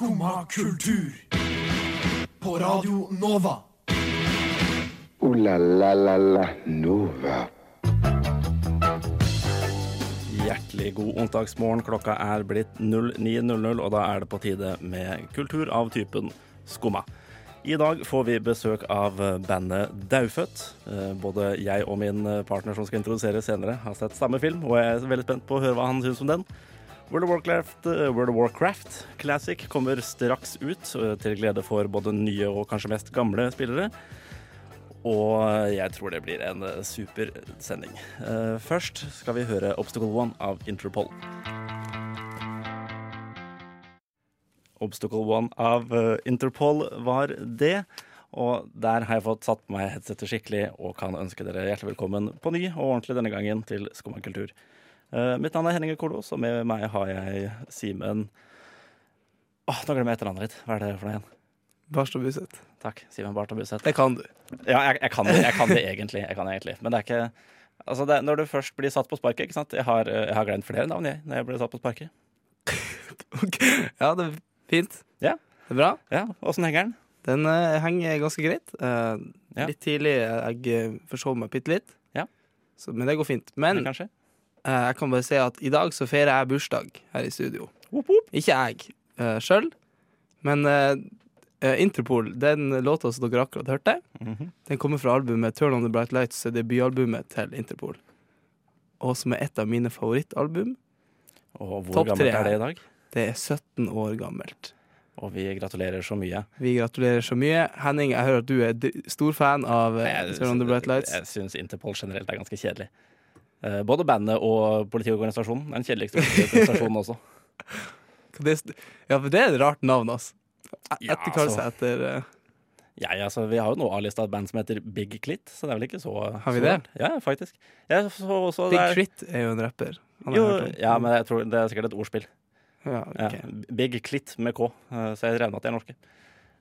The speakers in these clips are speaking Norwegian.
Skumma kultur. På Radio Nova. O-la-la-la-la Nova. Hjertelig god onsdagsmorgen. Klokka er blitt 09.00, og da er det på tide med kultur av typen skumma. I dag får vi besøk av bandet Daufødt. Eh, Både jeg og min partner som skal introdusere senere, har sett samme film, og jeg er veldig spent på å høre hva han syns om den. World of Warcraft, eh, World of Warcraft Classic kommer straks ut, eh, til glede for både nye og kanskje mest gamle spillere. Og jeg tror det blir en eh, super sending. Først skal vi høre Obstacle One av Interpol. Obstacle One av Interpol var det. Og der har jeg fått satt på meg headsetet skikkelig og kan ønske dere hjertelig velkommen på ny og ordentlig denne gangen til Skumma. Eh, mitt navn er Henning Kolos, og med meg har jeg Simen Åh, nå glemmer jeg etternavnet ditt. Hva er det for noe igjen? Barstad Buseth. Takk. Simen Barth Buseth. Det kan du. Ja, jeg, jeg, kan det, jeg kan det egentlig. Jeg kan det egentlig. Men det er ikke Altså, det, når du først blir satt på sparket ikke sant? Jeg har, eh, jeg har glemt flere navn jeg, når jeg blir satt på sparket. Ok. Ja, det er fint. Ja. Det er bra. Ja, Åssen henger den? Den uh, henger ganske greit. Uh, Ja. Litt tidlig. Jeg uh, forsov meg bitte litt. Ja. Så, men det går fint. Men Kanskje? Eh, jeg kan bare si at i dag så feirer jeg bursdag her i studio. Ikke jeg uh, sjøl, men eh, eh, Interpol, den låta som dere akkurat hørte, Mhm. den kommer fra albumet Turn On The Bright Lights, debutalbumet til Interpol. Og som er et av mine favorittalbum. Og hvor Topp gammelt er det i dag? Det er 17 år gammelt. Og vi gratulerer så mye. Vi gratulerer så mye. Henning, jeg hører at du er stor fan av eh, Jeg, Turn On The Bright Lights. jeg syns Interpol generelt er ganske kjedelig. Eh, både bandet og politiorganisasjonen den kjedeligste politiorganisasjonen også. Ja, for det er et rart navn, altså. Ja, Etterkall altså. seg etter uh... Ja, ja, altså, vi har jo nå avlista et band som heter Big Clit, så det er vel ikke så Har vi så det? rart. Ja, faktisk. Ja, så så, Big er- Crit er jo en rapper. Jo, ja, men jeg tror det er sikkert et ordspill. ja, Ja. Big Clit med K, eh, så jeg regner med at de er norske.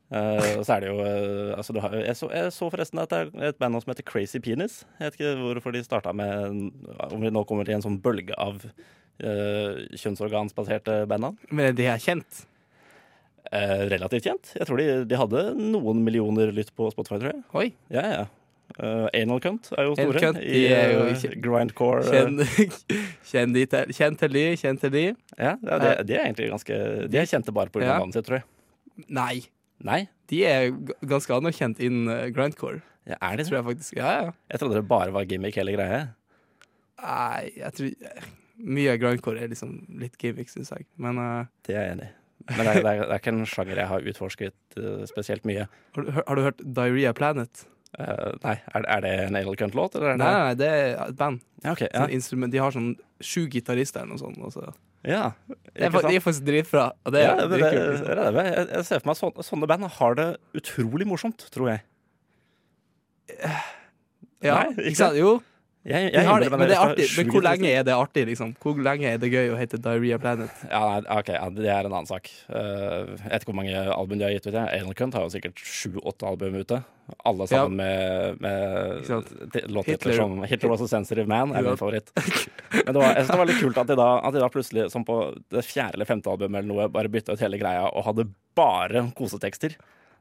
Eh, og så er det jo uh, altså, har, jeg, så, jeg så forresten at det er et band som heter Crazy Penis. Jeg vet ikke hvorfor de starta med Om vi nå kommer til en sånn bølge av uh, kjønnsorgansbaserte bandnavn. Men de er kjent? Uh, relativt kjent. Jeg tror de, de hadde noen millioner lytt på Spotify, tror jeg. Oi. Ja, ja. Uh, Anal Cunt er jo store Cunt, i jo eh, grindcore. Kjent Kjenn, kjenn, de til, kjenn til de, kjenn til de. ja, ja de, de er egentlig ganske De er kjente bare pga. Ja. navnet sitt, tror jeg. Nei. Nei, De er ganske anerkjent innen eh, grindcore, ja, er de det? tror jeg faktisk. Ja, ja. Jeg trodde det bare var gimmick hele greia. Nei, jeg tror Mye av grindcore er liksom litt gimmick, syns jeg. Men uh... Det er jeg enig i. Men det er, det, er, det er ikke en sjanger jeg har utforsket uh, spesielt mye. har, du, har du hørt Diarrhea Planet? Uh, nei, er, er det en Anal Cunt-låt, Nei, det nei, det er et band. Ja, okay, Ja. Sånn de har sånn sju gitarister eller noe sånt. og så- ja Det er, de er faktisk dritbra. Og det, ja, det, det, det, liksom. det. Jeg, jeg ser for meg sånne, sånne band har det utrolig morsomt, tror jeg. Ja, Nei, ikke sant? Jo, Jeg, jeg har det, men det er artig. Men hvor lenge er det artig, liksom? Hvor lenge er det gøy å hete Diarrhea Planet? Ja, nei, ok, ja, Det er en annen sak. Uh, jeg vet ikke hvor mange album de har gitt ut. Anal Cunt har jo sikkert sju-åtte album ute. Alle sammen med, med t- låttitler som 'Hitler Was a Sensitive Man' er Ja. min favoritt. Men det var, jeg synes det var litt kult at de, da, at de da plutselig, som på det fjerde eller femte albumet eller noe, bare bytta ut hele greia og hadde bare kosetekster.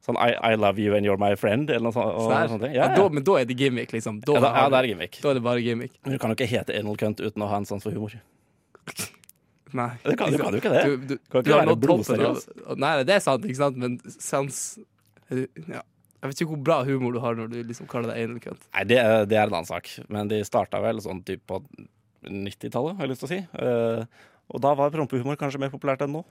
Sånn I, I love you and you're my friend, eller noe sånt. Og, sånn ting. Ja, Ja, da, men da er det gimmick, liksom. Da, Ja, da, ja, det er gimmick. da er det bare gimmick. Men du kan jo ikke hete Anal Cunt uten å ha en sans for humor. Nei. Det kan- du kan jo ikke det. Du, du, Kan ikke du har være blodseriøs. Nei, det er sant, ikke sant, men sans ja. Jeg vet ikke hvor bra humor du har når du liksom kaller deg anal cunt. Nei, det, det er en annen sak. Men de starta vel sånn typ på 90-tallet, har jeg lyst til å si. Uh, og da var prompehumor kanskje mer populært enn nå.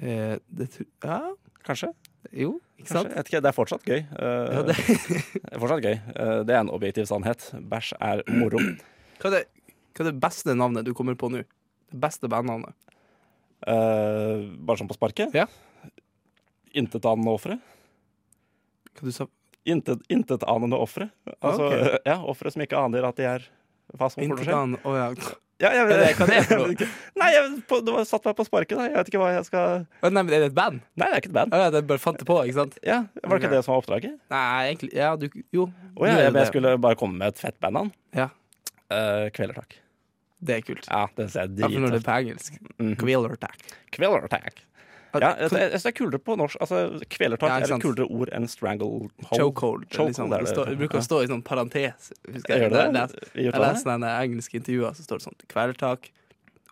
Eh, det Ja, Kanskje? jo, ikke det er fortsatt gøy. Uh, Ja, det, er fortsatt gøy. Uh, det er en objektiv sannhet. Bæsj er moro. hva, er det, hva er det beste navnet du kommer på nå? Det beste bandnavnet? Uh, bare sånn på sparket. Ja. Intetanende ofre. Hva du sa Intet, intetanende ofre. Altså, okay. ja, ofre som ikke aner at de er Hva som kommer til å skje. Ja. Ja, jeg, det- det for noe? Nei, jeg, på, du satt meg på sparket. Da. Jeg vet ikke hva jeg skal Nei, men er det et band? Nei, det er ikke et band. Ja, det bare fant det på, ikke sant? Ja, Var det ikke det som var oppdraget? Nei, egentlig Ja, du Jo. Oh, ja, jeg, jeg skulle bare komme med et fett bandnavn. Ja. Uh, Kvelertak. Det er kult. Ja, det ser jeg Ja, for når det er på engelsk. Mm. Quiller attack. Ja, jeg, jeg synes det er kulere på norsk. Altså, Kvelertak Ja, er et kulere ord enn stranglehold. Chokehold. Liksom. er Det, det. det bruker å stå i sånn parentes. Husker jeg? Jeg leser- den Jeg leser sånne engelske intervjuer, så står det sånn kvelertak,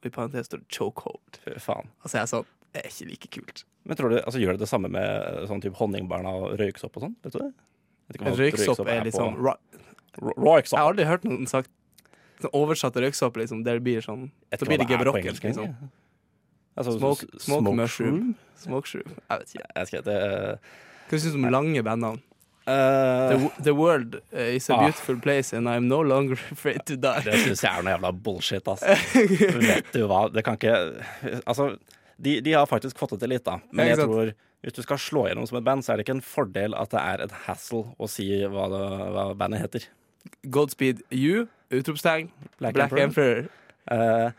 og i parentes står det chokehold. Faen. Og så er sånn Det er ikke like kult. Men tror du, altså, Gjør det det samme med sånn type honningbarna og røyksopp og sånn? Vet du det? Røyksopp er liksom på- Røyksopp. Jeg har aldri hørt noen sagt sånn oversatt røyksopp, liksom, der blir sånn Så blir det er gebrokken. Liksom. Altså, Smoke, smoke, smoke mushroom. Smoke shroom. Jeg vet ikke. Jeg skal det, Hva syns du om lange bandnavn? Uh, The, the world uh, is a Ah. beautiful place, and I'm no longer afraid to die. Det syns jeg er noe jævla bullshit, ass. Vet du hva, det kan ikke Altså, de, de har faktisk fått det til litt, da. Men jeg tror hvis du skal slå gjennom som et band, så er det ikke en fordel at det er et hassle å si hva, det, hva bandet heter. Godspeed you, utropstegn, Black Black, Emperor. Emperor. Eh,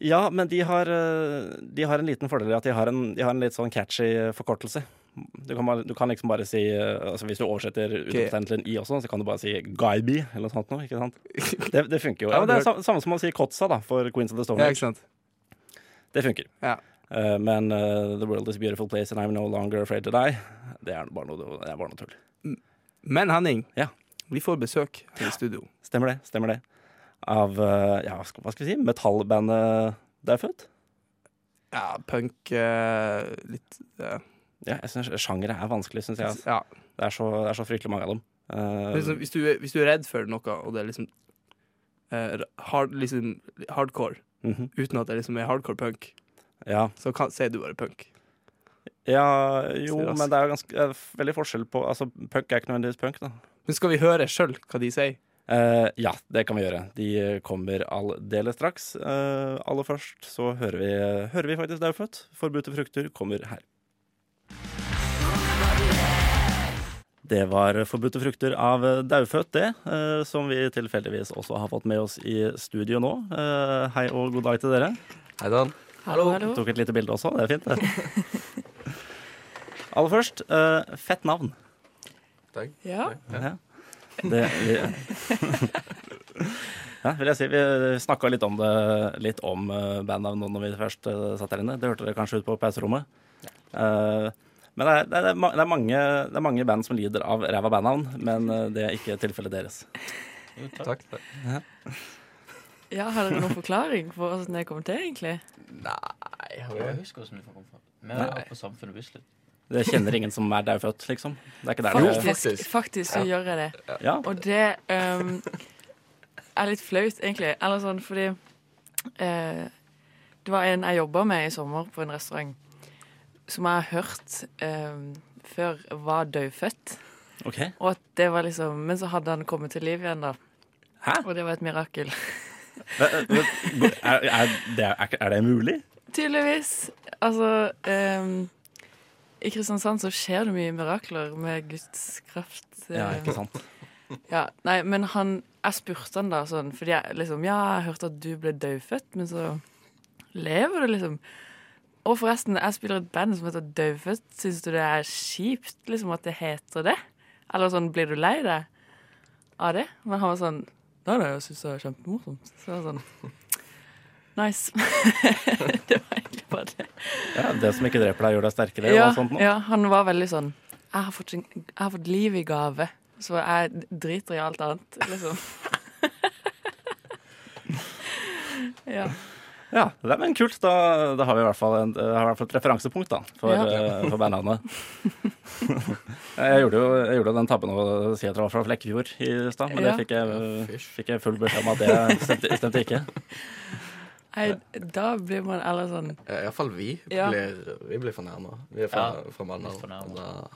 ja, men de har, eh, de har en liten fordel i at de har en, de har en litt sånn catchy forkortelse. Du kan, bare, du kan liksom bare si eh, altså Hvis du oversetter utropstegn til en i også, så kan du bare si Guyby eller noe sånt noe. Ikke sant? Det, det funker jo. Ja, men det er sam- samme som å si Kotsa da, for Queens of the Stone Ja, Age. Det funker. Ja. Uh, men uh, The world is a beautiful place and I'm no longer afraid to die. Det er bare noe, er bare noe tull. Men Henning, Ja. vi får besøk i studio. Stemmer det. Stemmer det. Av eh, ja, hva skal, vi si? Metallbandet Daufødt? Ja, punk eh, Litt eh, Ja, jeg synes Sjangere er vanskelig, syns jeg. altså. Ja. Det er, så, det er så fryktelig mange av dem. Uh, Liksom, hvis, du, hvis du er redd for noe, og det er liksom, uh, hard, liksom hardcore, mhm. uten at det liksom er hardcore punk, Ja, så kan, sier du bare punk. ja jo, det men det er jo ganske veldig forskjell på Altså, Punk er ikke nødvendigvis punk, da. Men skal vi høre sjøl hva de sier? Eh, ja, det kan vi gjøre. De kommer aldeles straks. Uh, aller først så hører vi, hører vi faktisk Daufødt. Forbudte frukter kommer her. Det var Forbudte frukter av Daufødt, det. Uh, som vi tilfeldigvis også har fått med oss i studio nå. Hei og god dag til dere. Hei sann. Hallo, hallo. Tok et lite bilde også, det er fint. det. Aller først, eh, fett navn. Takk. Ja. Ja. Det vi, ja, vil jeg si. Vi snakka litt om det Litt om nå når vi først eh, satt her inne. Det hørte dere kanskje ut på pauserommet. Eh, men det er, det, er, det, er mange, det er mange band som lider av ræva bandnavn, men eh, det er ikke tilfellet deres. Takk. takk. ja, har dere noen forklaring på hvordan det kom til, egentlig? Nei, Jeg husker hvordan vi kom fra. Vi var på Samfunnet Bislett. Det kjenner ingen som er daufødt, liksom. Det er ikke der det Faktisk, faktisk. faktisk så gjør jeg det. Ja. Og det um, er litt flaut, egentlig. Eller sånn fordi uh, Det var en jeg jobba med i sommer på en restaurant, som jeg har hørt um, før var daufødt. OK. Og at det var liksom Men så hadde han kommet til liv igjen, da. Hæ? Og det var et mirakel. Er, er, det, er, er det mulig? Tydeligvis. Altså ehm, I Kristiansand så skjer det mye mirakler med Guds kraft. Ja, eh. ikke sant. Ja, nei, men han Jeg spurte han da sånn, fordi jeg liksom Ja, jeg hørte at du ble dødfødt, men så lever du, liksom. Og forresten, jeg spiller et band som heter Dødfødt. Syns du det er kjipt liksom at det heter det? Eller sånn, blir du lei deg av det? Men han var sånn Nei, nei, jeg syns det er kjempemorsomt. Så jeg var sånn Nice. det var egentlig bare det. Ja, det som ikke dreper deg, gjør deg sterkere. Ja, og sånt nå. ja, han var veldig sånn jeg har, fått, jeg har fått liv i gave, så jeg driter i alt annet, liksom. ja. Ja, det er men kult. Da, da har vi i hvert fall, en, i hvert fall et referansepunkt da, for, Ja. eh, for bandnavnet. jeg, gjorde jo, jeg gjorde jo den tabben å si at det var fra Flekkefjord i stad, men Ja. det fikk jeg, fikk jeg full beskjed om at det stemte, stemte ikke. Nei, da blir man eller sånn Iallfall vi Ja. blir, vi blir fornærma. Vi er fra, Ja, fra Mandal.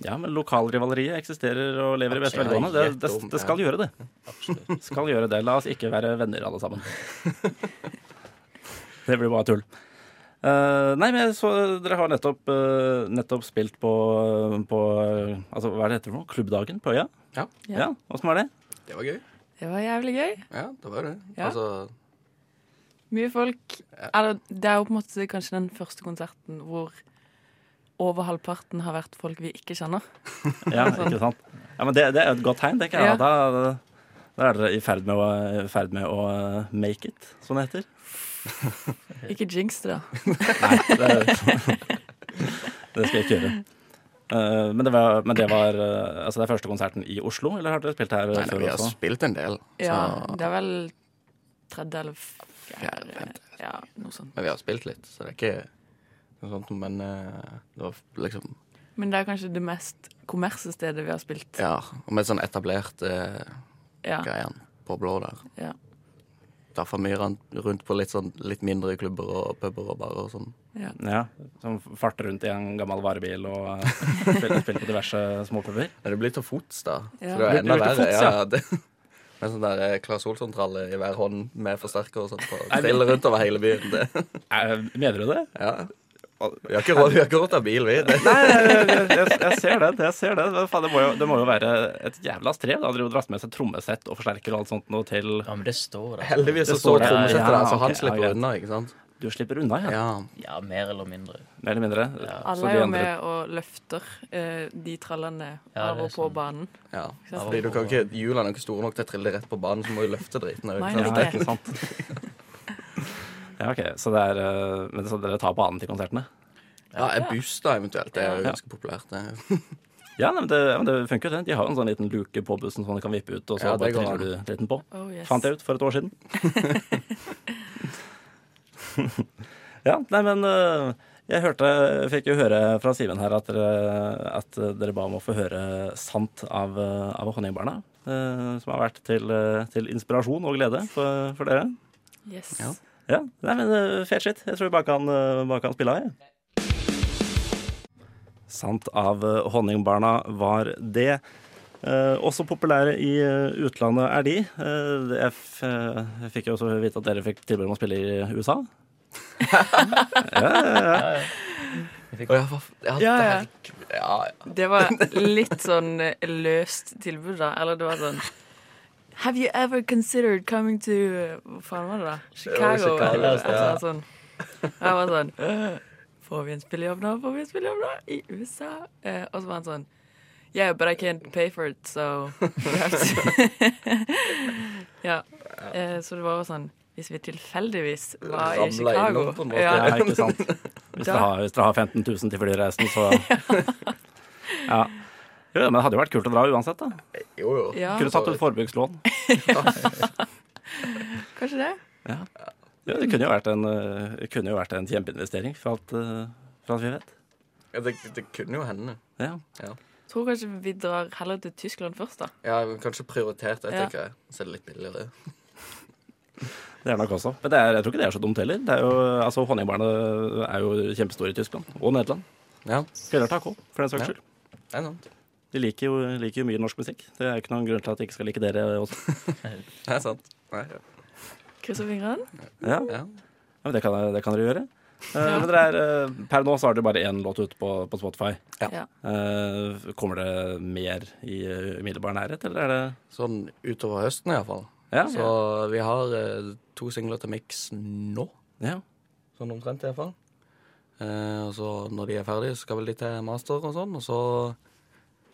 Ja, men lokalrivaleriet eksisterer og lever i beste Ja, velgående. Det, det, det skal gjøre det. Absolutt. Skal gjøre det. La oss ikke være venner alle sammen. Det blir bare tull. Uh, nei, men så dere har nettopp, uh, nettopp spilt på, på altså, Hva er det heter for noe? Klubbdagen på Øya? Ja. ja. Åssen var det? Det var gøy. Det var jævlig gøy. Ja, det var det. Ja. Altså, Mye folk. Eller, det er jo på en måte kanskje den første konserten hvor over halvparten har vært folk vi ikke kjenner. Ja, ikke sant? Ja, men det, det er et godt tegn, tenker jeg. Ja. Da, da er dere i ferd med å, ferd med å eh, make it, som det heter. Ikke jinx det, da. Nei, det, Det skal jeg ikke gjøre. Eh, men det var, men det var eh, altså det er første konserten i Oslo, eller har dere spilt her Nei, nei, før vi har også? spilt en del. Ja, det er vel tredje eller Fjerde, fjerde. femte. Ja, noe sånt. men vi har spilt litt, så det er ikke noe sånt. Men eh, det var liksom Men det er kanskje det mest kommersielle stedet vi har spilt. Ja, og med sånn etablert eh, Ja. greiene på blå der. Ja. Derfor mye rundt på litt sånn litt mindre klubber og puber og barer og sånn. ja. Ja, Som farter rundt i en gammel varebil og eh, spiller, spiller på diverse småpuber. Men det blir til fots, da. Ja. Så det er Det enda blir til verre. fots, ja. ja. det, med sånn der eh, Claes Olsson-tralle i hver hånd med forsterker og sånt. på- Triller rundt over hele byen. Det. Eh, Mener du det? Ja. Vi har ikke råd, vi har ikke råd til å ha bil, vi. Nei, jeg, jeg, ser det. jeg ser det. Men faen, det, må jo, det må jo være et jævla strev. Da driver og dras med seg trommesett og forsterker og alt sånt noe til Ja, men det står der. Heldigvis så Det står står trommesettet ja, der, så han ja, slipper greit. unna. ikke sant? Du slipper unna, ja. Ja. Ja, mer eller mindre. Mer eller mindre. Ja. Alle er jo med og løfter eh, de trallene Ja, av og på sånn. banen. ja. Fordi du kan ikke, Hjulene er ikke store nok til å trille rett på banen, så må du løfte driten. Nei, Ikke. Ja, ikke sant. Ja, ok. Så, det er, eh, men så dere tar banen til konsertene? Ja, en buss da eventuelt. Det er jo Ja. ganske populært. Det. Ja, nei, men det, men det funker jo det. De har jo en sånn liten luke på bussen som du kan vippe ut, og så Ja, bare triller du dritten på. Oh, yes. Fant jeg ut for et år siden. ja, nei, men øh, jeg hørte, fikk jo høre fra Simen her at dere, at dere ba om å få høre sant av, øh, av Honningbarna. øh, som har vært til, til inspirasjon og glede for, for dere. Yes. Ja. Ja, nei, men fet shit. Jeg tror vi bare kan, bare kan spille av, jeg. Sant av Honningbarna var det. Eh, også populære i eh, utlandet er de. Eh, jeg, f eh, jeg fikk jo også vite at dere fikk tilbud om å spille i USA. ja, ja, ja. Ja, ja. Fikk ja, ja. Det var litt sånn løst tilbud, da. Eller det var sånn Have you ever considered coming to Hva faen var det, da? Chicago? Chicago, eller annet sånn. Jeg var sånn «Øh, Får vi en spillejobb nå? Får vi en spillejobb nå? I USA? Eh, og så var han sånn Yeah, but I can't pay for it, so Ja. Eh, så det var jo sånn Hvis vi tilfeldigvis var i Chicago innom på en måte. ja, ja, ikke sant. Hvis dere har, hvis dere har 15 000 til flyreisen, så Ja. Jo, men det hadde jo vært kult å dra uansett, da. Jo, jo. Ja. Kunne tatt ut forbrukslån. Kanskje det? Ja. Ja, det kunne jo vært en, kunne jo vært en kjempeinvestering, for alt, øh, for alt vi vet. Ja, det, det kunne jo hende. Ja. Ja. Tror kanskje vi drar heller til Tyskland først, da. Ja, Kanskje prioritert det, Ja. tenker jeg. Så er det litt billigere. Det er nok også. Men det er, jeg tror ikke det er så dumt heller. Det er jo, altså, Honningbarnet er jo kjempestore i Tyskland og Nederland. Ja, Kvelder takk òg, for den saks skyld. Ja. det er sant. De liker jo, liker jo mye norsk musikk. Det er ikke noen grunn til at de ikke skal like dere også. Det er sant. Nei, ja. Krysser fingrene. Ja, Ja. ja men det kan, det kan dere gjøre. Eh, Men dere er, eh, per nå så har dere bare én låt ute på, på Spotify. Ja. Ja. Eh, kommer det mer i umiddelbar nærhet, eller er det Sånn utover høsten iallfall. Ja. Så vi har to singler til mix nå. ja. Sånn omtrent, iallfall. Eh, og så når de er ferdige, så skal vel de til master og sånn. Og så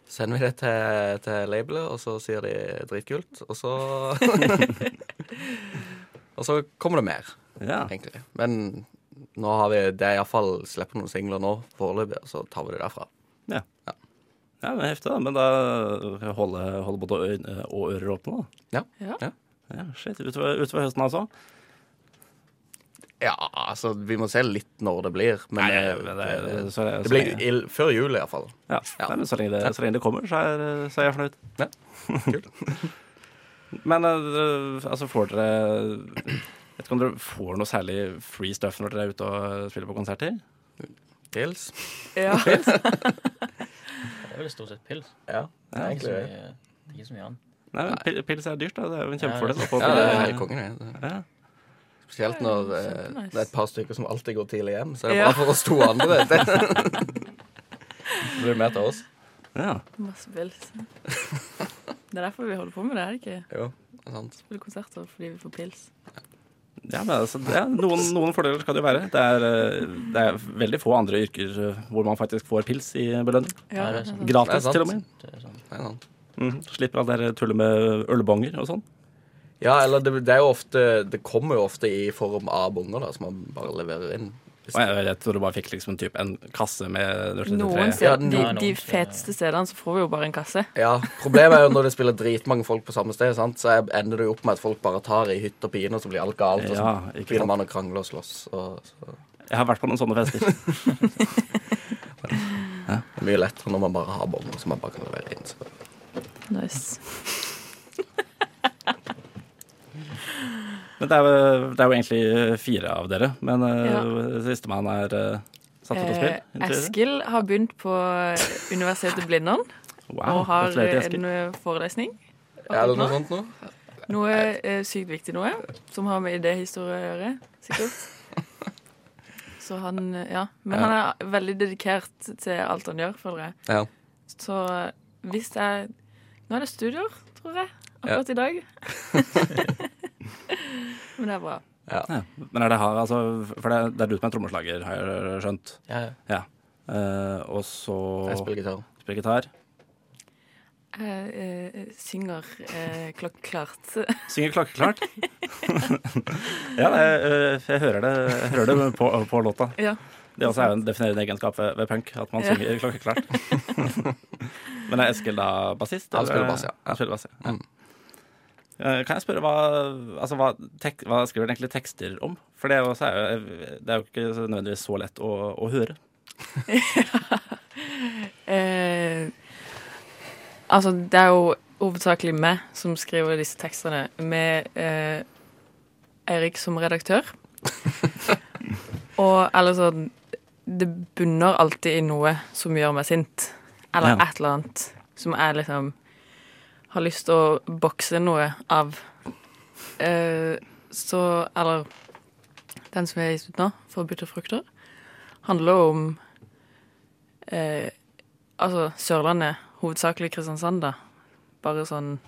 sender vi det til, til labelet, og så sier de dritkult. Og så Og så kommer det mer, ja. egentlig. Men nå har vi Det iallfall slipper noen singler nå foreløpig, og så tar vi det derfra. Ja, men Heftig, da. Men da holder, holde både øyne og ører åpne, da. Ja. Ja. Ja, shit. Utover, utover høsten, altså? Ja, altså, vi må se litt når det blir. Men Nei, men det, det, så, så, det blir i, før jul, iallfall. ja. ja. Nei, men så, lenge det, så lenge det kommer, så er, så er jeg fornøyd. Ja, kult. Men eh, altså, får dere Jeg vet ikke om dere får noe særlig free stuff når dere er ute og spiller på konserter? Pils. Ja. Det er vel stort sett pils. Ja, Det er egentlig. det er ikke så mye annet. Nei, men Pils er dyrt, da. Det er jo en Ja, kjempefordel. Ja, det er til- helt kongen, det. Ja. Spesielt når eh, kjempenice. det er et par stykker som alltid går tidlig hjem. Så er det Ja. bra for oss to andre. vet Det blir mer til oss. Ja. Masse pils. Det er derfor vi holder på med det, er det ikke? Jo, det er sant. Spille konserter fordi vi får pils. Ja, men altså, ja, noen, noen fordeler skal det jo være. Det er, eh, det er veldig få andre yrker eh, hvor man faktisk får pils i belønning. Ja. Gratis, til og med. Det er. Det sant. Mhm. Slipper alt det der tullet med ølbonger og sånn. Ja, eller det, det er jo ofte Det kommer jo ofte i form av bonger da, som man bare leverer inn. Og jeg, jeg tror du bare fikk liksom en, en kasse med Noen steder, de, de feteste stedene så får vi jo bare en kasse. Ja, Problemet er jo når det spiller dritmange folk på samme sted, sant? så er- ender det jo opp med at folk bare tar i hytt og pine, og så blir alt galt. Og så Ja, begynner man å krangle og slåss. Og så. Jeg har vært på noen sånne fester. Det er mye lettere når man bare har bånd, som man bare kan levere inn. Så. Nice. Men det er, jo- det er jo egentlig fire av dere. Men uh, Ja. sistemann er uh, satt ut spille. Eh, Eskil har begynt på Universitetet Blindern Wow, og har en eh, forelesning. Er det noe sånt nå? Noe eh, sykt viktig noe, som har med idéhistorie å gjøre, sikkert. Så han, eh, ja. Men han er veldig dedikert til alt han gjør, føler jeg. Ja. Så eh, hvis jeg Nå er det studier, tror jeg, akkurat i dag. Men det er bra. Ja. Men er det, ha- altså, for det, det er du som er trommeslager, har jeg skjønt. Ja, ja. Uh, og så Jeg spiller gitar. spiller gitar. Jeg uh, synger uh, klokkeklart. Synger klokkeklart. ja, jeg, eh, jeg hører det, jeg hører det på, på låta. ja. Det også er også en definerende egenskap ved, ved punk, at man Ja. synger klokkeklart. Men er Eskil da bassist? Han spiller bass, ja. Han spiller bass, ja. Mm. Eh, Kan jeg spørre hva, altså hva, tek, hva skriver du egentlig tekster om? For det er jo, det er jo ikke nødvendigvis så lett å, å høre. Eh, altså, det er jo hovedsakelig meg som skriver disse tekstene, med eh, Eirik som redaktør. Og eller sånn Det bunner alltid i noe som gjør meg sint. Eller Ja. et eller annet som er liksom har lyst til å bokse noe av. Eh, så Eller den som er gitt ut nå, 'Forbudte frukter', handler om eh, Altså Sørlandet, hovedsakelig Kristiansand, da. Bare sånn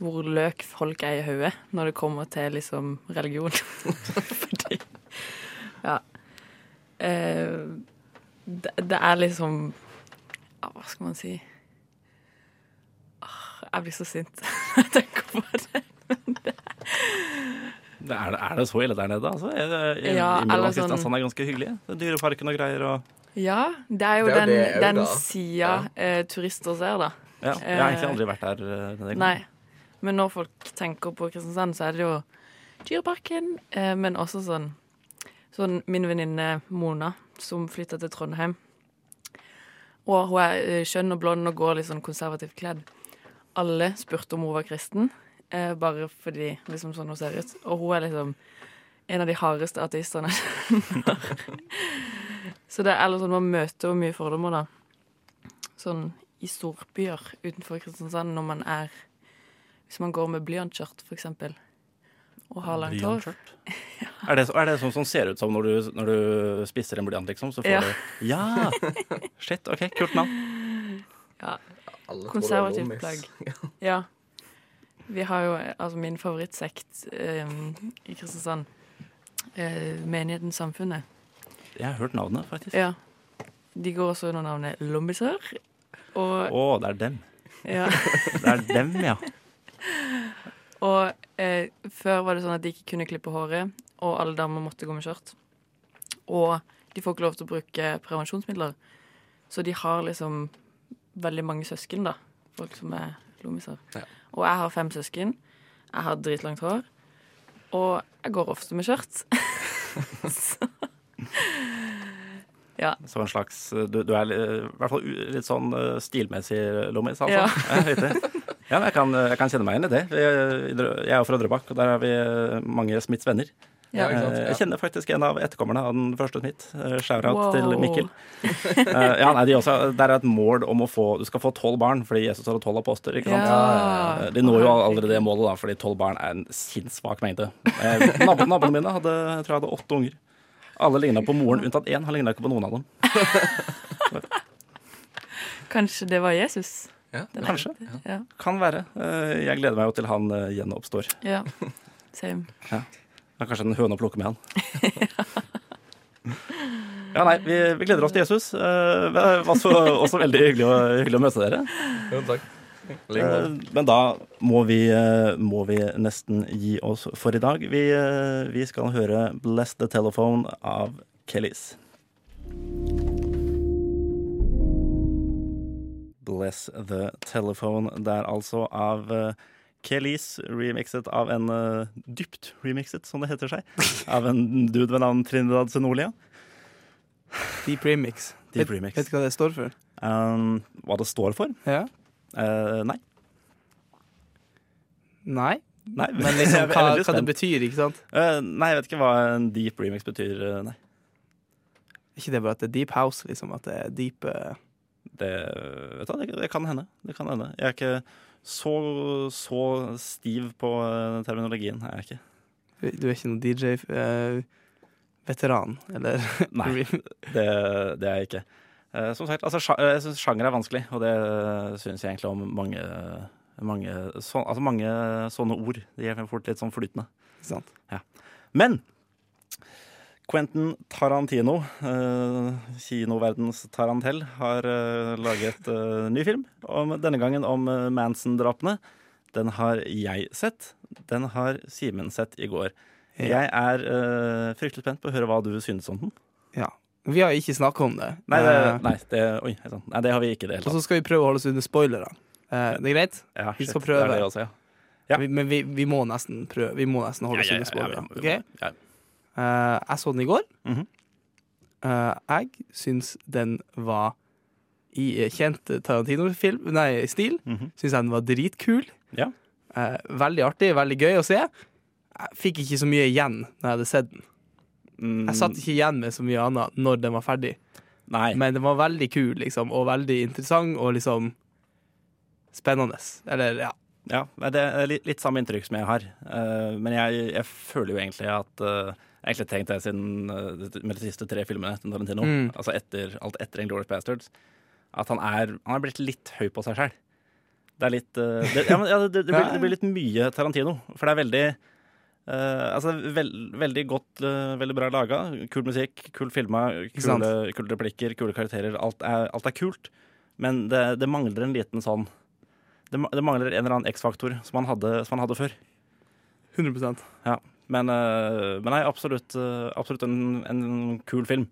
hvor løk folk er i hodet når det kommer til liksom religion. Fordi Ja. Eh, det, det er liksom Hva skal man si Jeg blir så sint når jeg tenker på det. Det er, er det så ille der nede? Altså? Jeg, jeg, Ja, eller sånn... Kristiansand er ganske hyggelig. Det er Dyreparken og greier. Og, Ja, det er jo Det er den, det den da. sida eh, turister ser, da. ja, jeg har egentlig aldri vært der. eh, denne gangen. Nei. Men når folk tenker på Kristiansand, så er det jo Dyreparken, eh, men også sånn Sånn min venninne Mona, som flytta til Trondheim. Og hun er eh, skjønn og blond og går litt sånn konservativt kledd. Alle spurte om hun var kristen, eh, bare fordi liksom sånn hun ser ut. Og hun er liksom en av de hardeste ateistene jeg kjenner. Så det er eller sånn, man møter jo mye fordommer, da. Sånn i storbyer utenfor Kristiansand når man er Hvis man går med blyantskjørt, for eksempel, og har langt hår. ja. Er det, er det sånn som ser ut som når du, når du spisser en blyant, liksom? Så får Ja. du Ja! Shit, OK, kult navn. Ja, Alle tror det er konservativt plagg. Ja. Vi har jo altså min favorittsekt eh, i Kristiansand. Eh, Menigheten Samfunnet. Jeg har hørt navnet, faktisk. Ja. De går også under navnet Lombisør. Å, oh, det er dem. ja. Det er dem, ja. Og eh, før var det sånn at de ikke kunne klippe håret, og alle damer måtte gå med skjørt. Og de får ikke lov til å bruke prevensjonsmidler. Så de har liksom veldig mange søsken, da. Folk som er lommiser. Ja. Og jeg har fem søsken. Jeg har dritlangt hår. Og jeg går ofte med skjørt. Så Ja. Så en slags Du, du er i hvert fall litt sånn eh, stilmessig lommis, altså. Ja. Ja, men jeg kan, jeg kan kjenne meg igjen i det. Vi, jeg er jo fra Drøbak, og der har vi eh, mange Smiths venner. Ja, sant? Eh, Ja. Jeg kjenner faktisk en av etterkommerne av den første Smith. Eh, Shout-out Wow. til Mikkel. Eh, ja, nei, de også, Der er et mål om å få Du skal få tolv barn, fordi Jesus hadde tolv apostler. ikke sant? Ja. De når jo aldri det målet, da, fordi tolv barn er en sinnssvak mengde. Nabo, naboene mine hadde, jeg tror jeg hadde åtte unger. Alle ligna på moren, unntatt én. Han ligna ikke på noen av dem. Kanskje det var Jesus? Ja. Kanskje. Ja. Kan være. Jeg gleder meg jo til han gjenoppstår. ja. Same. Det er kanskje en høne å plukke med han. Ja, nei, vi, vi gleder oss til Jesus. Eh, Det var også, også veldig hyggelig å, hyggelig å møte dere. Jo, takk. Eh. Men da må vi, eh, må vi nesten gi oss for i dag. Vi, vi skal høre 'Bless the Telephone' av Kellys. Bless the Telephone der altså av Kellys, remixet av en uh, dypt remixet, som det heter seg, av en dude ved navn Trinidad Senolia. Deep remix. Deep vet, remix. vet du hva det står for? Um, hva det står for? Ja? Uh, nei. Nei? nei. Men liksom hva, hva det betyr, ikke sant? Uh, nei, jeg vet ikke hva en deep remix betyr. nei. Ikke det bare at det er deep house, liksom? At det er deep Det, vet du, det, det kan hende. Det kan hende. Jeg er ikke så, så stiv på eh, terminologien. Er jeg ikke. Du er ikke noen DJ-veteran, eller? Nei, det, det er jeg ikke. Eh, som sagt, altså, jeg syns sjanger er vanskelig, og det syns jeg egentlig om mange mange, så, altså mange sånne ord. De er fort litt sånn flytende. Sant. Ja. Men Quentin Tarantino, eh, kinoverdens Tarantell, har eh, laget eh, ny film. Om, denne gangen om eh, Manson-drapene. Den har jeg sett. Den har Simen sett i går. Jeg er eh, fryktelig spent på å høre hva du synes om den. Ja. Vi har ikke snakka om det. Nei, det, Eh, nei, det, oi, nei, det har vi ikke i det Og så skal vi prøve å holde oss under spoilere. Eh, det er greit? Ja, vi shit, skal prøve. Det også, ja. Ja. Vi, men vi, vi må nesten prøve. Vi må nesten holde oss under spoilere. ja, ja, ja. Eh, jeg så den i går. Mm -hmm. jeg syns den var i eh, kjent Tarantino-film, nei, stil. Mhm. Syns jeg den var dritkul. Ja. Eh, veldig artig, veldig gøy å se. Jeg fikk ikke så mye igjen når jeg hadde sett den. Mm, Jeg satt ikke igjen med så mye annet når den var ferdig. Nei. Men den var veldig kul, liksom, og veldig interessant og liksom spennende. Eller, ja. Ja, det er litt, litt samme inntrykk som jeg har. Eh, men jeg, jeg føler jo egentlig at eh, egentlig tenkt det siden eh, med de siste tre filmene til Tarantino, Mm. altså etter, alt etter Inglourious Bastards, at han er, han er blitt litt høy på seg sjøl. Det er litt eh, det, ja, men, ja, det, det, blir, det blir litt mye Tarantino. For det er veldig uh, altså, veld, veldig godt, uh, veldig bra laga. Kul musikk, kul filma, kule, kule replikker, kule karakterer. Alt er, alt er kult. Men det, det mangler en liten sånn det, det mangler en eller annen X-faktor som som han hadde før. 100% Ja. Men, eh, men nei, absolutt, eh, absolutt en, en kul film.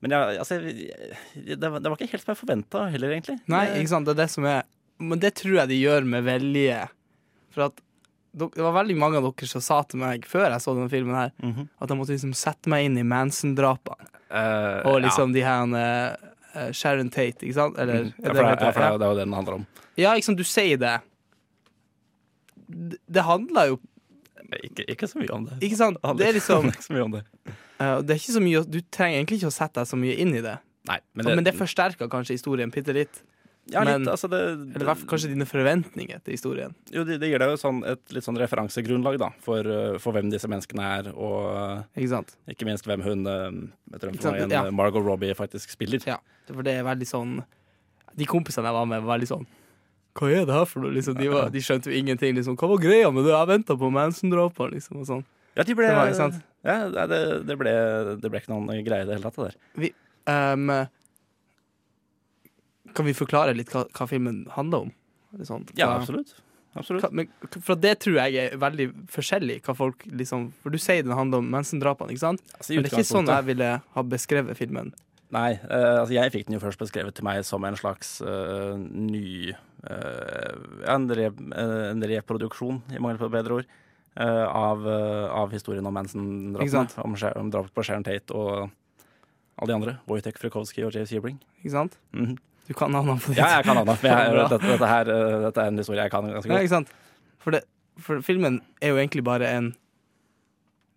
Men jeg, altså, det, var, det var ikke helt som jeg forventa heller, egentlig. Nei, ikke sant, det er det som er Men det tror jeg de gjør med vilje. For at det var veldig mange av dere som sa til meg før jeg så denne filmen her, Mhm. at jeg måtte liksom sette meg inn i Manson-drapene. Uh, Og liksom de her eh, Sharon Tate, ikke sant? Eller, ja. er Ja, det for, det, det ja, for det, det er jo det den handler om. Ja, ikke sant, du sier det. Det, det handler jo Ikke, ikke så mye om det. Ikke sant? Det er liksom ikke så mye om det. Uh, Det er ikke så mye Du trenger egentlig ikke å sette deg så mye inn i det. Nei, men Men det, det, forsterker kanskje historien bitte litt. ja, men- litt, altså det, Eller hvert fall kanskje dine forventninger til historien. Jo, det, det gir deg jo sånn, et litt sånn referansegrunnlag da, for, uh, for hvem disse menneskene er, og uh, Ikke ikke minst hvem hun igjen, ja. Margot Robbie faktisk spiller. Ja. For det er veldig sånn De kompisene jeg var med, var veldig sånn Hva er det her for noe? Liksom, de, var, de skjønte jo ingenting. Liksom. Hva var greia med det? Jeg venta på Manson-drapene, liksom. Og sånn. Ja, de ble, Det var, sant? Ja, det, det, ble, det ble ikke noen greie i det hele tatt, det der. Um, kan vi forklare litt hva, hva filmen handler om? Sånn? Ja, absolutt. absolutt. Men, for det tror jeg er veldig forskjellig. Hva folk liksom For du sier den handler om Manson-drapene, ikke sant? Altså, Men det er ikke sånn jeg ville ha beskrevet filmen. Nei, uh, altså jeg fikk den jo først beskrevet til meg som en slags uh, ny en, re, eh, en reproduksjon, i mangel på bedre ord, eh, av, eh, av historien om Manson-drapene. Om, om drapet på Sharon Tate og alle de andre. Wojtek Frykowski og James Hebring. Ikke sant? Mhm. Du kan navnene på det. Ja, jeg kan navnet. Men dette, dette, her, eh, dette er en historie jeg kan ganske Ja, ikke sant? For, det, for filmen er jo egentlig bare en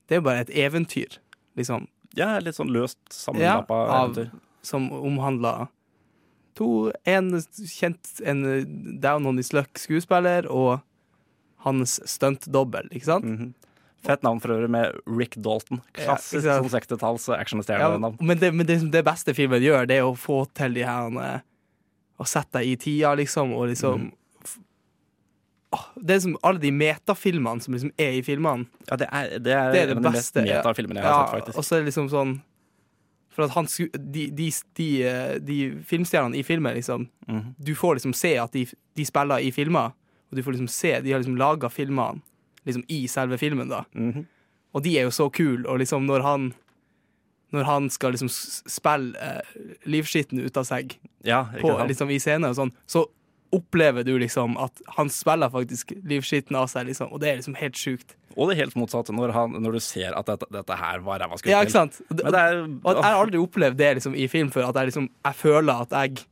Det er jo bare et eventyr, liksom, Ja, litt sånn løst sammenlappa ja, eventyr. som omhandler to En kjent En down on his luck skuespiller og hans stuntdobbel, ikke sant? Mhm. Fett navn for øvrig, med Rick Dalton. Klassisk ja, sånn 60-talls Ja, actionstjerne-navn. men det, men det, det beste filmen gjør, det er å få til de her eh, Å sette deg i tida, liksom, og liksom mm Det er som alle de metafilmene som liksom er i filmene. Ja, det er, det er, Det er det beste, metafilmene jeg har sett, faktisk. Og så er det liksom sånn For at han de, de, de, eh, de filmstjernene i filmen, liksom mm. Du får liksom se at de, de spiller i filmer, og du får liksom se De har liksom laga filmene liksom i selve filmen, da. Mm. Og de er jo så kule, og liksom når han når han skal liksom spille eh, livskitten ut av seg Ja, på, liksom, i scenen og sånn, så opplever du liksom at han spiller faktisk livskitten av seg, liksom, og det er liksom helt sjukt. Og det helt motsatte, når, han, når du ser at dette, dette her var ræva skuespill. Ja, ikke sant? Og det- er, Og jeg har aldri opplevd det liksom, i film før, at jeg, liksom, jeg føler at jeg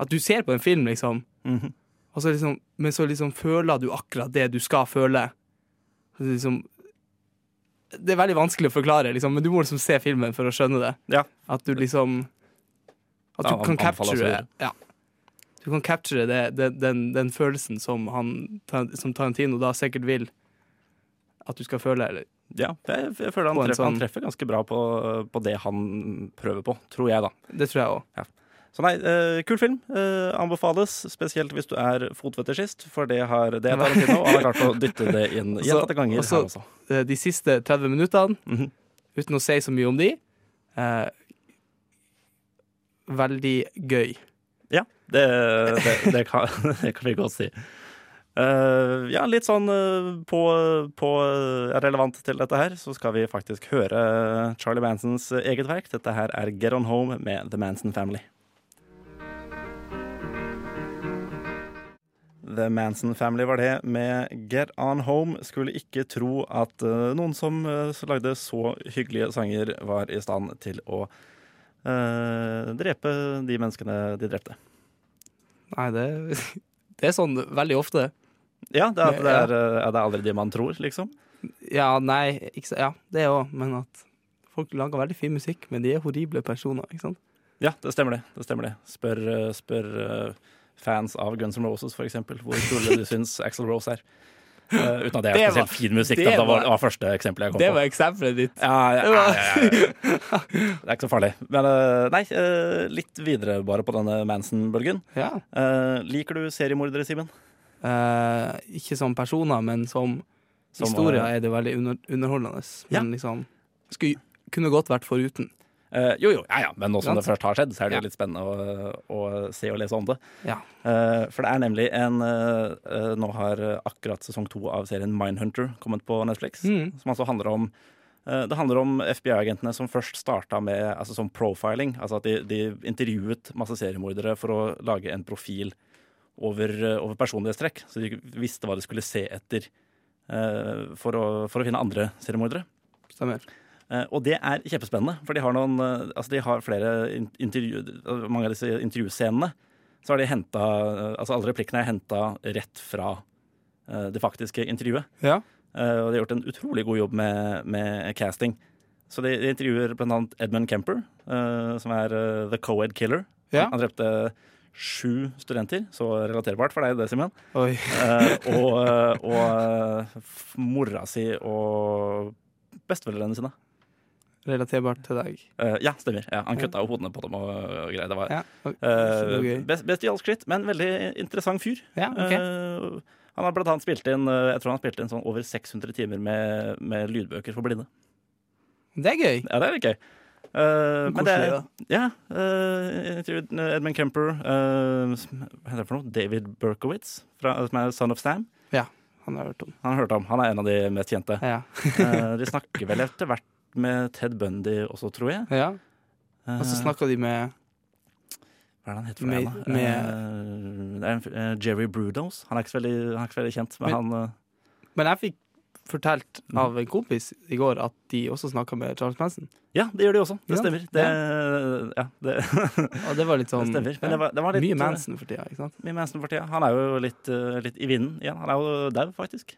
At du ser på en film, liksom, Mhm. og så liksom, men så liksom føler du akkurat det du skal føle. Så Liksom, det er veldig vanskelig å forklare, liksom, men du må liksom se filmen for å skjønne det. Ja. At du liksom At du Ja, kan capture det. ja. Du kan capture det, det, den, den følelsen som, han, som Tarantino da sikkert vil at du skal føle. Eller, Ja, jeg, jeg føler han treffer, sånn... han treffer ganske bra på, på det han prøver på, tror jeg, da. det tror jeg òg. Så nei, uh, kul film. Uh, anbefales, spesielt hvis du er fotfetisjist, for det har det Tarantino, og han har klart å dytte det inn gjentatte ganger også, her også. Eh, De siste 30 minuttene, Mhm. uten å si så mye om de, uh, veldig gøy. Ja, det, det, det, kan, det kan vi godt si. Uh, ja, litt sånn uh, på, på relevant til dette her, så skal vi faktisk høre Charlie Mansons eget verk. Dette her er Get On Home med The Manson Family. The Manson Family var det med Get On Home. Skulle ikke tro at eh, noen som lagde så hyggelige sanger, var i stand til å drepe de menneskene de drepte. Nei, det, det er sånn veldig ofte. Ja, det er, det er, er det aldri de man tror, liksom. Ja, nei, ikke, ja, det òg, men at folk lager veldig fin musikk, men de er horrible personer, ikke sant? Ja, det stemmer det. det, stemmer det. Spør, eh, spør eh, fans av Guns N' Roses, for eksempel, hvor kule de syns Axl Rose er. Eh, uten at det er Det var- spesielt fin musikk. det Det var, var- det var første eksempelet jeg kom Det på. var eksempelet ditt. Ja, ja, ja, ja, ja. Det er ikke så farlig. Men eh, nei, eh, litt videre bare på denne Manson-bølgen. Ja. Eh, liker du seriemordere, Simen? Uh, ikke som personer, men som, Som, historier er det veldig under, underholdende. Ja. Men liksom skulle, kunne godt vært foruten. Eh, jo, jo, ja, ja, men nå som det først har skjedd, så er det jo litt spennende å, å se og lese om det. Ja. Uh, for det er nemlig en eh, Nå har akkurat sesong to av serien Mindhunter kommet på Netflix. Mm. Som altså handler om Det handler om FBI-agentene som først starta med altså som profiling. Altså at de, de intervjuet masse seriemordere for å lage en profil over, over personlighetstrekk. Så de visste hva de skulle se etter for, å, for å finne andre seriemordere. Stemmer. Eh, og det er kjempespennende, for de har, noen, eh, altså de har flere in- intervju, eh, mange av disse intervjuscenene. Så har de henta Altså alle replikkene er henta rett fra eh, det faktiske intervjuet. Ja. Eh, og de har gjort en utrolig god jobb med, med casting. Så de, de intervjuer annet Edmund Kemper, eh, som er eh, the co-ed killer. Ja. Han drepte sju studenter, så relaterbart for deg, det, Simen. Eh, og eh, og eh, mora si og besteforeldrene sine. Relaterbart til deg. Uh, ja, stemmer. Ja, han kutta jo hodene på dem og, og greier. Det var Ja. okay. uh, best, best, bestialsk skritt, men veldig interessant fyr. Ja, okay. uh, han har blant annet spilt inn eh, Jeg tror han har spilt inn sånn over 600 timer med, med lydbøker for blinde. Det er gøy. Ja, det er gøy. Uh, men det er. Ja. Uh, Edmund Kemper. uh, hva heter det for noe? David Berkowitz, fra, som er Son of Sam. Han har hørt om. Han har hørt om. Han er en av de mest kjente. Ja. uh, de snakker vel etter hvert med Ted Bundy også, tror jeg. ja. Eh, Og så snakka de med Hva er det han heter for med- da? med- uh, det er en, eh, Jerry Brudos. Han er ikke så veldig, han ikke så veldig kjent, men, Men- han uh, Men jeg fikk fortalt Mhm. av en kompis i går at de også snakka med Charles Manson. Ja, det gjør de også. Det stemmer. Det, ja, det, Og det var litt det sånn stemmer. Men det var, det var litt Mye Manson for tida, ikke sant? Mye Manson for tida. Han er jo litt, litt i vinden igjen. Han er jo dau, faktisk.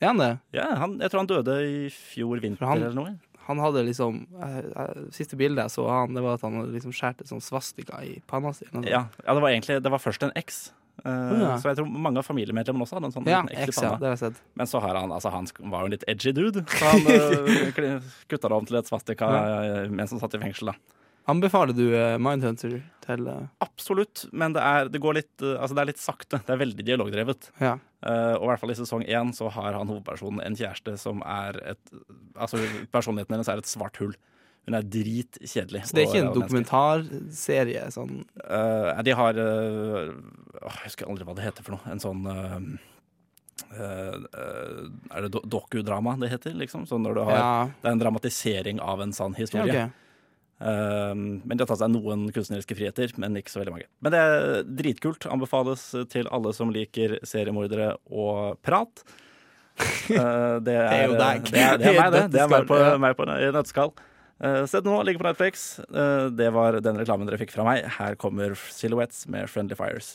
Er han det? Ja, han, jeg tror han døde i fjor vinter han- eller noe. Han hadde liksom eh, eh, Siste bildet jeg så av han, det var at han hadde liksom skåret et sånn svastika i panna si. Ja, ja, det var egentlig Det var først en X. Uh, ja. Så jeg tror mange av familiemedlemmene også hadde en sånn Ja, X, i panna. Men så har han altså han var jo en litt edgy dude, så han uh, kutta det om til et svastika mens han satt i fengsel. da Anbefaler du eh, Mindhunter til eh, Absolutt, men det er, det går litt uh, Altså det er litt sakte. Det er veldig dialogdrevet. Ja. Uh, og i hvert fall i sesong én så har han hovedpersonen en kjæreste som er et Altså personligheten hennes er et svart hull. Hun er dritkjedelig. Så det er ikke en dokumentarserie? Sånn Uh, de har uh, Jeg husker aldri hva det heter for noe. En sånn eh, eh, Er det do dokudrama det heter, liksom? Så når du har Ja, Det er en dramatisering av en sann historie. Ja, Eh, men de har tatt seg noen kunstneriske friheter, men ikke så veldig mange. Men det er dritkult. Anbefales til alle som liker seriemordere og prat. Eh, det, er, er jo deg. Det er, det er meg, det. Det er meg på, meg på nøtteskall. Uh, Sett nå, ligger på Netflix. Eh, det var den reklamen dere fikk fra meg. Her kommer Silhouettes med Friendly Fires.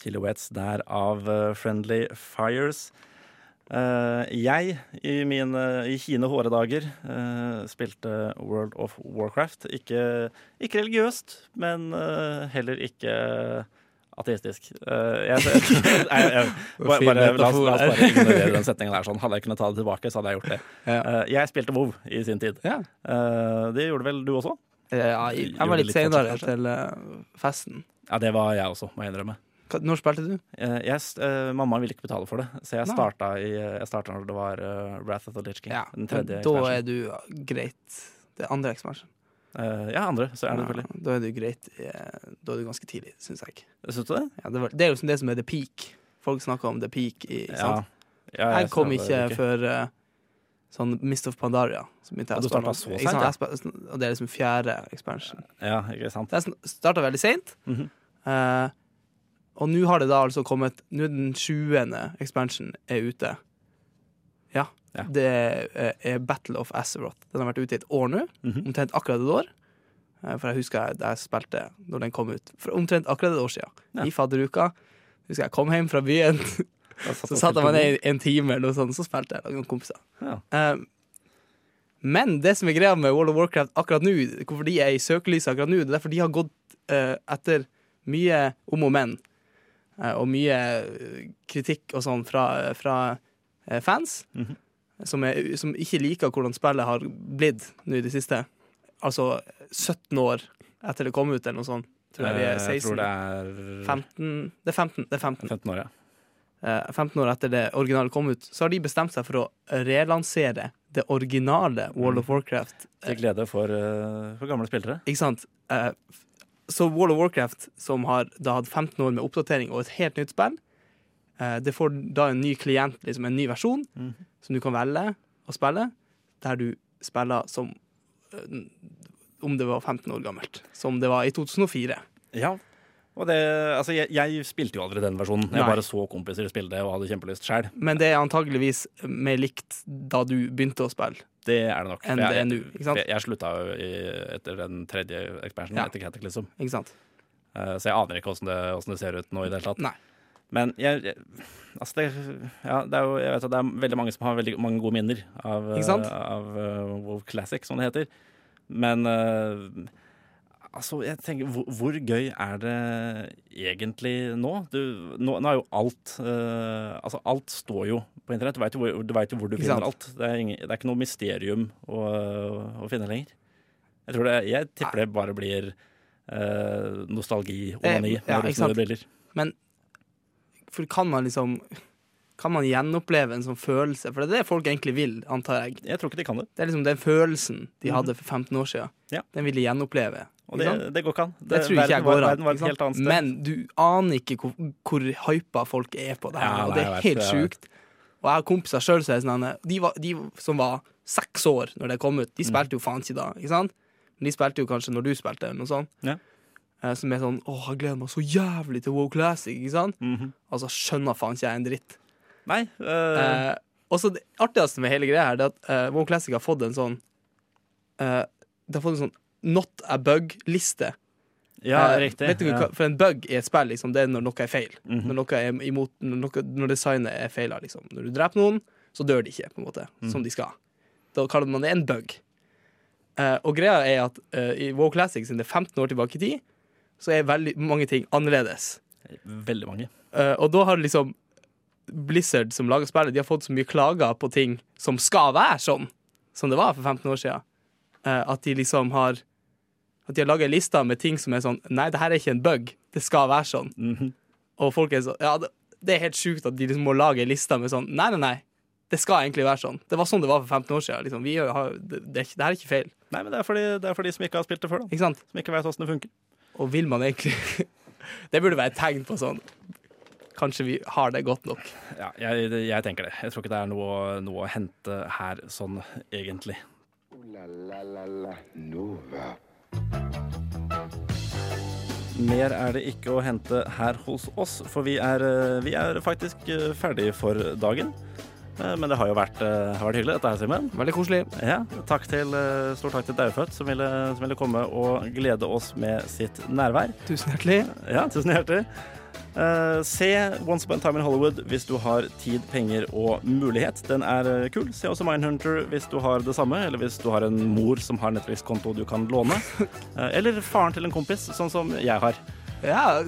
Silhouettes der av eh, Friendly Fires. Eh, jeg, i mine i hine håre dager, eh, spilte World of Warcraft. Ikke, ikke religiøst, men eh, heller ikke ateistisk. Eh, jeg, jeg, jeg, bare, bare, la, oss, la oss bare ignorere den setningen der. Sånn. Hadde jeg kunnet ta det tilbake, så hadde jeg gjort det. Eh, jeg spilte WoW i sin tid. Ja. Eh, det gjorde vel du også? Ja, jeg, jeg var litt litt senere til eh, festen. Ja, det var jeg også, må jeg innrømme. Når spilte du? Eh, jeg, eh, mamma ville ikke betale for det, så jeg starta, i, jeg starta når det var eh, Wrath of the Lich King. Ja, den tredje da er du greit. Det er andre expansion. Uh, ja, andre, så er det Ja, selvfølgelig. da er du greit. Da er du ganske tidlig, syns jeg. Syns du det? Ja, det, var, det er jo det som er the peak. Folk snakker om the peak. I, Ja. ja Jeg kom ikke før uh, sånn Mist of Pandaria. Som begynte jeg Og startet så seint? Og det er liksom fjerde expansion. Ja, ikke sant. Jeg starta veldig seint. Mhm. Eh, og nå har det da altså kommet Nå er den sjuende expansion er ute. Ja. Ja. Det er, Battle of Azeroth. Den har vært ute i et år nå. Mhm. Omtrent akkurat et år. Eh, For jeg husker jeg, jeg spilte når den kom ut. For omtrent akkurat et år siden. Ja. I fadderuka. Husker jeg kom hjem fra byen, Satt så satt jeg meg ned i en time eller noe sånt, så spilte jeg med noen kompiser. Ja. Um, men det som er greia med World of Warcraft akkurat nå, hvorfor de er i søkelyset akkurat nå, det er derfor de har gått uh, etter mye om og men, og mye eh, kritikk og sånn fra, fra fans. fans, -hmm. som, er, som ikke liker hvordan spillet har blitt nå i det siste. Altså 17 år etter det kom ut, eller noe sånt. Tror jeg vi er Eh, Jeg 16. tror det er 15, det er 15. Det er 15. 15 år, ja. Eh, 15 år etter det originale kom ut, så har de bestemt seg for å relansere det originale World of Warcraft. Til glede for, eh, for gamle spillere. Ikke sant? Så World of Warcraft, som har da hatt 15 år med oppdatering og et helt nytt spill, eh, det får da en ny klient, liksom en ny versjon, mm. som du kan velge å spille, der du spiller som eh, om det var 15 år gammelt. Som det var i 2004. Ja. Og det, altså, jeg, jeg spilte jo aldri den versjonen. Jeg Nei. bare så kompiser spille det og hadde kjempelyst sjøl. Men det er antageligvis mer likt da du begynte å spille. Det er det nok. Enn For det er jeg, nå? Jeg, jeg slutta jo i, etter den tredje expansionen, Ja. etter Cataclysm. Ikke sant? Eh, så jeg aner ikke åssen det, det ser ut nå i det hele tatt. Nei. Men jeg, jeg Altså, det, ja, det er jo Jeg vet at det er veldig mange som har veldig mange gode minner av, eh, av uh, WoW Classic, som det heter. Men eh, altså, jeg tenker hvor, hvor gøy er det egentlig nå? Du, nå, nå er jo alt uh, Altså, alt står jo på internett. Du veit jo, jo hvor du finner alt. Det er, ingen, det er ikke noe mysterium å, å finne lenger. Jeg tror det, jeg tipper det bare blir uh, nostalgi, onani, Eh, ja, sant? briller. Men for kan man liksom Kan man gjenoppleve en sånn følelse? For det er det folk egentlig vil, antar jeg. Jeg tror ikke de kan det. Det er liksom den følelsen de Mhm. hadde for 15 år siden. Ja. Den vil de gjenoppleve. Og det, det går ikke an. Det, tror ikke jeg går an. Men du aner ikke hvor, hvor hypa folk er på det her. Ja, og det er vet, helt sjukt. Og jeg har kompiser sjøl sånn de, de som var seks år når det kom ut, de Mm. spilte jo faen ikke da. Ikke sant? Men de spilte jo kanskje når du spilte, eller noe sånt. Ja. Eh, Som er sånn Åh, jeg gleder meg så jævlig til WoW Classic, ikke sant? Mhm. Altså, skjønner faen ikke jeg en dritt. Nei. eh, Eh, og så det artigste med hele greia her, det er at uh, WoW Classic har fått en sånn uh, Det har fått en sånn not a bug-liste. ja, Eh, riktig. Vet du ja. For en bug i et spill liksom, det er når noe er feil. Mhm. Når noe er imot Når, noe, når designet er feila. Liksom. Når du dreper noen, så dør de ikke på en måte mm. som de skal. Da kaller man det en bug. Eh, og greia er at eh, i WoW Classic, siden det er 15 år tilbake i tid, så er veldig mange ting annerledes. Veldig mange. Eh, og da har liksom Blizzard som lager spillet, de har fått så mye klager på ting som skal være sånn, som det var for 15 år siden. Eh, at de liksom har At de har laga lister liste med ting som er sånn Nei, det her er ikke en bug. Det skal være sånn. Mhm. Og folk er sånn Ja, det, det er helt sjukt at de liksom må lage ei liste med sånn Nei, nei, nei. Det skal egentlig være sånn. Det var sånn det var for 15 år siden. Liksom. Vi har, det, det, ikke, det her er ikke feil. Nei, men det er, det er for de som ikke har spilt det før, da. Ikke sant? Som ikke vet åssen det funker. Og vil man egentlig Det burde være et tegn på sånn Kanskje vi har det godt nok. Ja, jeg, jeg tenker det. Jeg tror ikke det er noe, noe å hente her sånn egentlig. Ooh la la la la Nova. Mer er det ikke å hente her hos oss, for vi er, eh, vi er faktisk eh, ferdig for dagen. Eh, Men det har jo vært, har vært hyggelig, dette her, Simen. Veldig koselig. Ja, takk til, stor takk til Daufødt, som ville, som ville komme og glede oss med sitt nærvær. Tusen hjertelig. Ja, tusen hjertelig. Eh, se Once Upon a Time in Hollywood hvis du har tid, penger og mulighet. Den er eh, kul. Se også Mindhunter hvis du har det samme, eller hvis du har en mor som har Netflix-konto du kan låne. Uh, eller faren til en kompis, sånn som jeg har. Ja,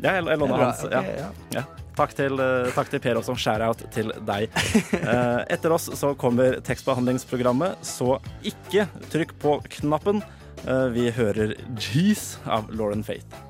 Ja, jeg, jeg er låner hans. Okay, Ja. ja. Takk til, uh, takk til Per også. Shout-out til deg. Etter oss så kommer tekstbehandlingsprogrammet, så ikke trykk på knappen. Vi hører Jeez av Lauren Faith.